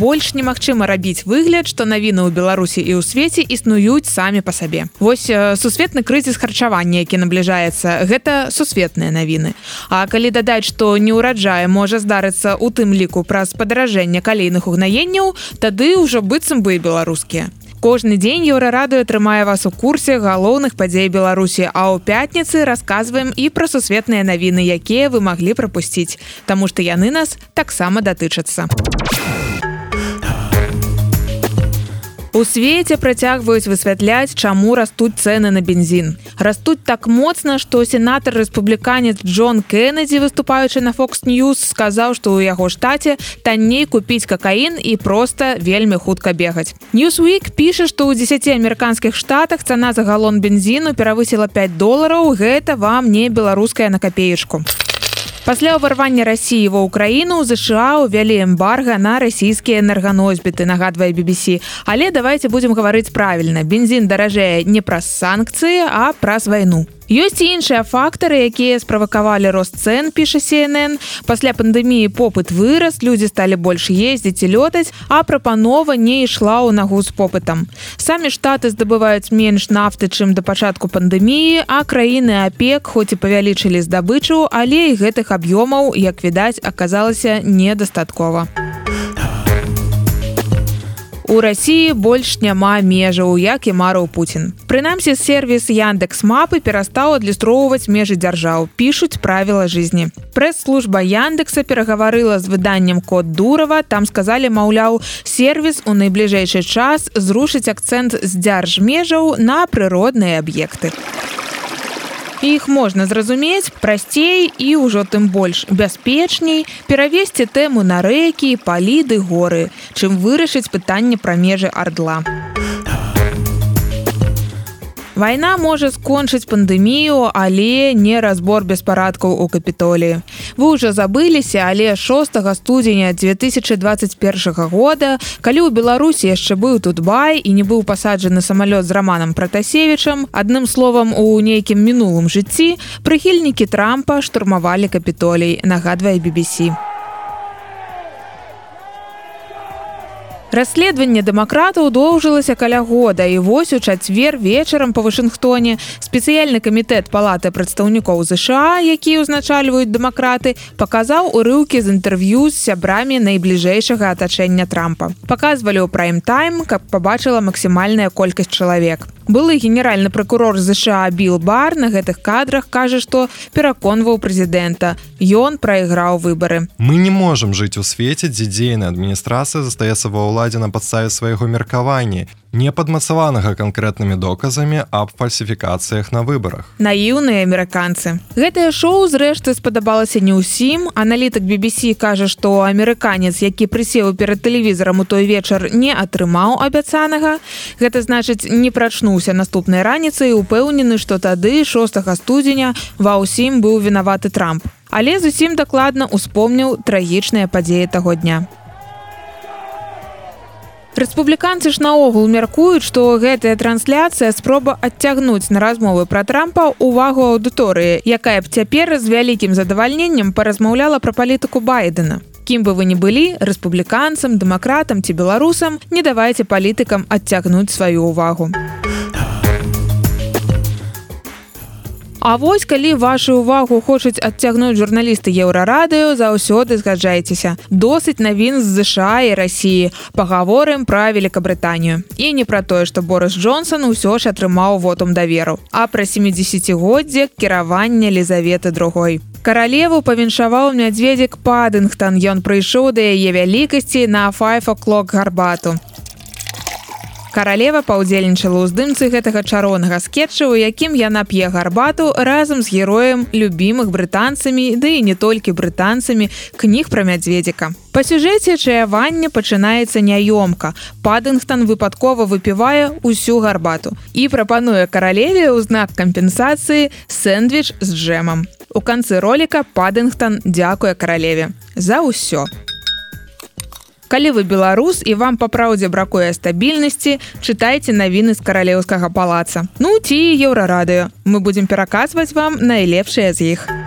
больш немагчыма рабіць выгляд што навіны ў беларусі і ў свеце існуюць самі па сабе. Вось сусветны крызіс харчавання які набліжаецца гэта сусветныя навіны. А калі дадаць што не ўраджае можа здарыцца у тым ліку праз падаражэнне калійных угнаенняў тады ўжо быццам бы беларускія. Кожны дзень еўрарадыо атрымае вас у курсе галоўных падзей беларусі а ў пятніцы расказваем і пра сусветныя навіны якія вы маглі прапусціць. Таму што яны нас таксама датычацца. а У свеце працягваюць высвятляць, чаму растуць цэны на бензін. Растуць так моцна, што сенатар рэспубліканец Джон Кеннеді, выступаючы на Fox News, сказаў, што ў яго штаце танней купіць какаін і проста вельмі хутка бегаць. Newsweek піша, што ў 10 амерыканскіх штатах цана за галон бензіну перавысіла 5 долараў, гэта вам не беларуская на капеечку пасля ўварвання россии ва украіну ЗША увялі эмбарга на расійскія энерганосьбіты нагадвае BBC але давайте будем гаварыць правільна. Бензин даражэе не праз санкцыі а праз вайну ёсць іншыя фактары якія справакавалі рост цен піша cnn пасля пандэміі попыт вырас людзі сталі больш ездзіць і лётаць а прапанова не ішла ў нагу з попытам. Самі штаты здабываюць менш нафты чым да пачатку пандэміі а краіны апек хоць і павялічылі здабычу але і гэтых аб'ёмаў як відаць аказалася недастаткова у Росіі больш няма межаў як і марыў Путін Прынамсі сервіс Яндекс мапы перастаў адлюстроўваць межы дзяржаў пішуць правіла жизни. Прэс-служба Яндекса перагаварыла з выданнем код дурава. Там сказалі маўляў сервіс у найбліжэйшы час зрушыць акцэнт з дзяржмежаў на прыродныя аб'екты. а іх можна зразумець прасцей і ўжо тым больш бяспечней перавесці тэму на рэкі паліды горы чым вырашыць пытанне пра межы ардла. а Вайна можа скончыць пандэмію, але не разбор беспарадкаў у капітоліі. Вы ўжо забыліся, але 6 студзеня 2021 года, калі ў Беларусі яшчэ быў тут бай і не быў пасаджаны самалёт з раманам пратасевічам, адным словам у нейкім мінулым жыцці прыхільнікі трампа штурмавалі капітолій, нагадвае BBC. Расследаванне дэмакратаў доўжылася каля года і вось у чацвер вечарам па Вашынгтоне спецыяльны камітэт палаты прадстаўнікоў ЗША, які ўзначальваюць дэмакраты, паказаў урыўкі з інтэрв'ю з сябрамі найбліжэйшага атачэння трампа. Паказвалі ў прайм-тайм, каб пабачыла максімальная колькасць чалавек. Былы генеральны прокурор ЗША біл бар на гэтых кадрах кажа што пераконваў прэзідэнта. Ён прайграў выбары. Мы не можемм жыць у свеце дзе дзейная адміністрацыя застаецца ва ўладзе на падставе свайго меркавання не падмацаванага канкрэтнымі доказамі аб фальсіфікацыях на выбарах. Наіўныя амерыканцы. Гэтае шоу зрэшты спадабалася не ўсім. Аналітык BBC кажа, што амерыканец, які прысеў перад тэлевізарам у той вечар не атрымаў абяцанага. Гэта значыць, не прачнуўся наступнай раніцай і упэўнены, што тады 6 студзеня ва ўсім быў вінаваты трамп. Але зусім дакладна успомніў трагічныя падзеі таго дня. Рэспубліканцы ж наогул мяркуюць, што гэтая трансляцыя спроба адцягнуць на размовы пра трампа увагу аўдыторыі, якая б цяпер з вялікім задавальненнем паразмаўляла пра палітыку байдена. Кім бы вы не былі рэспубліканцам, дэмакратам ці беларусам, не давайце палітыкам адцягнуць сваю ўвагу. А вось калі вашу увагу хочуць адцягнуць журналісты еўрарадыё заўсёды згаджайцеся. Досыць навін з ЗША і рассіі пагаворым пра великкабрытанію і не пра тое што Борыс Джонсон усё ж атрымаў вотум даверу. А пра 70годдзе кіравання лізаветы другой. Каралеву павіншаваў мядзведзік падынгтон ён прыйшоў да яе вялікасці на файфаклок гарбату Каралева паўдзельнічала ў здымцы гэтага чаронага скетча, у якім яна п'е гарбату разам з героем любімых брытанцамі, ды і не толькі брытанцамі кніг пра мядзведзіка. Па сюжэце чаявання пачынаецца няёмка. Падынгтон выпадкова выпівае ўсю гарбату і прапануе каралеве ў знак кампенсацыі сэндвіч з джемам. У канцы роліка Падынгтон дзякуе каралеве за ўсё калі вы беларус і вам па праўдзе бракуе стабільнасці чытайце навіны з каралеўскага палаца. Ну ці еўрарадыё. Мы будзем пераказваць вам найлепшыя з іх. а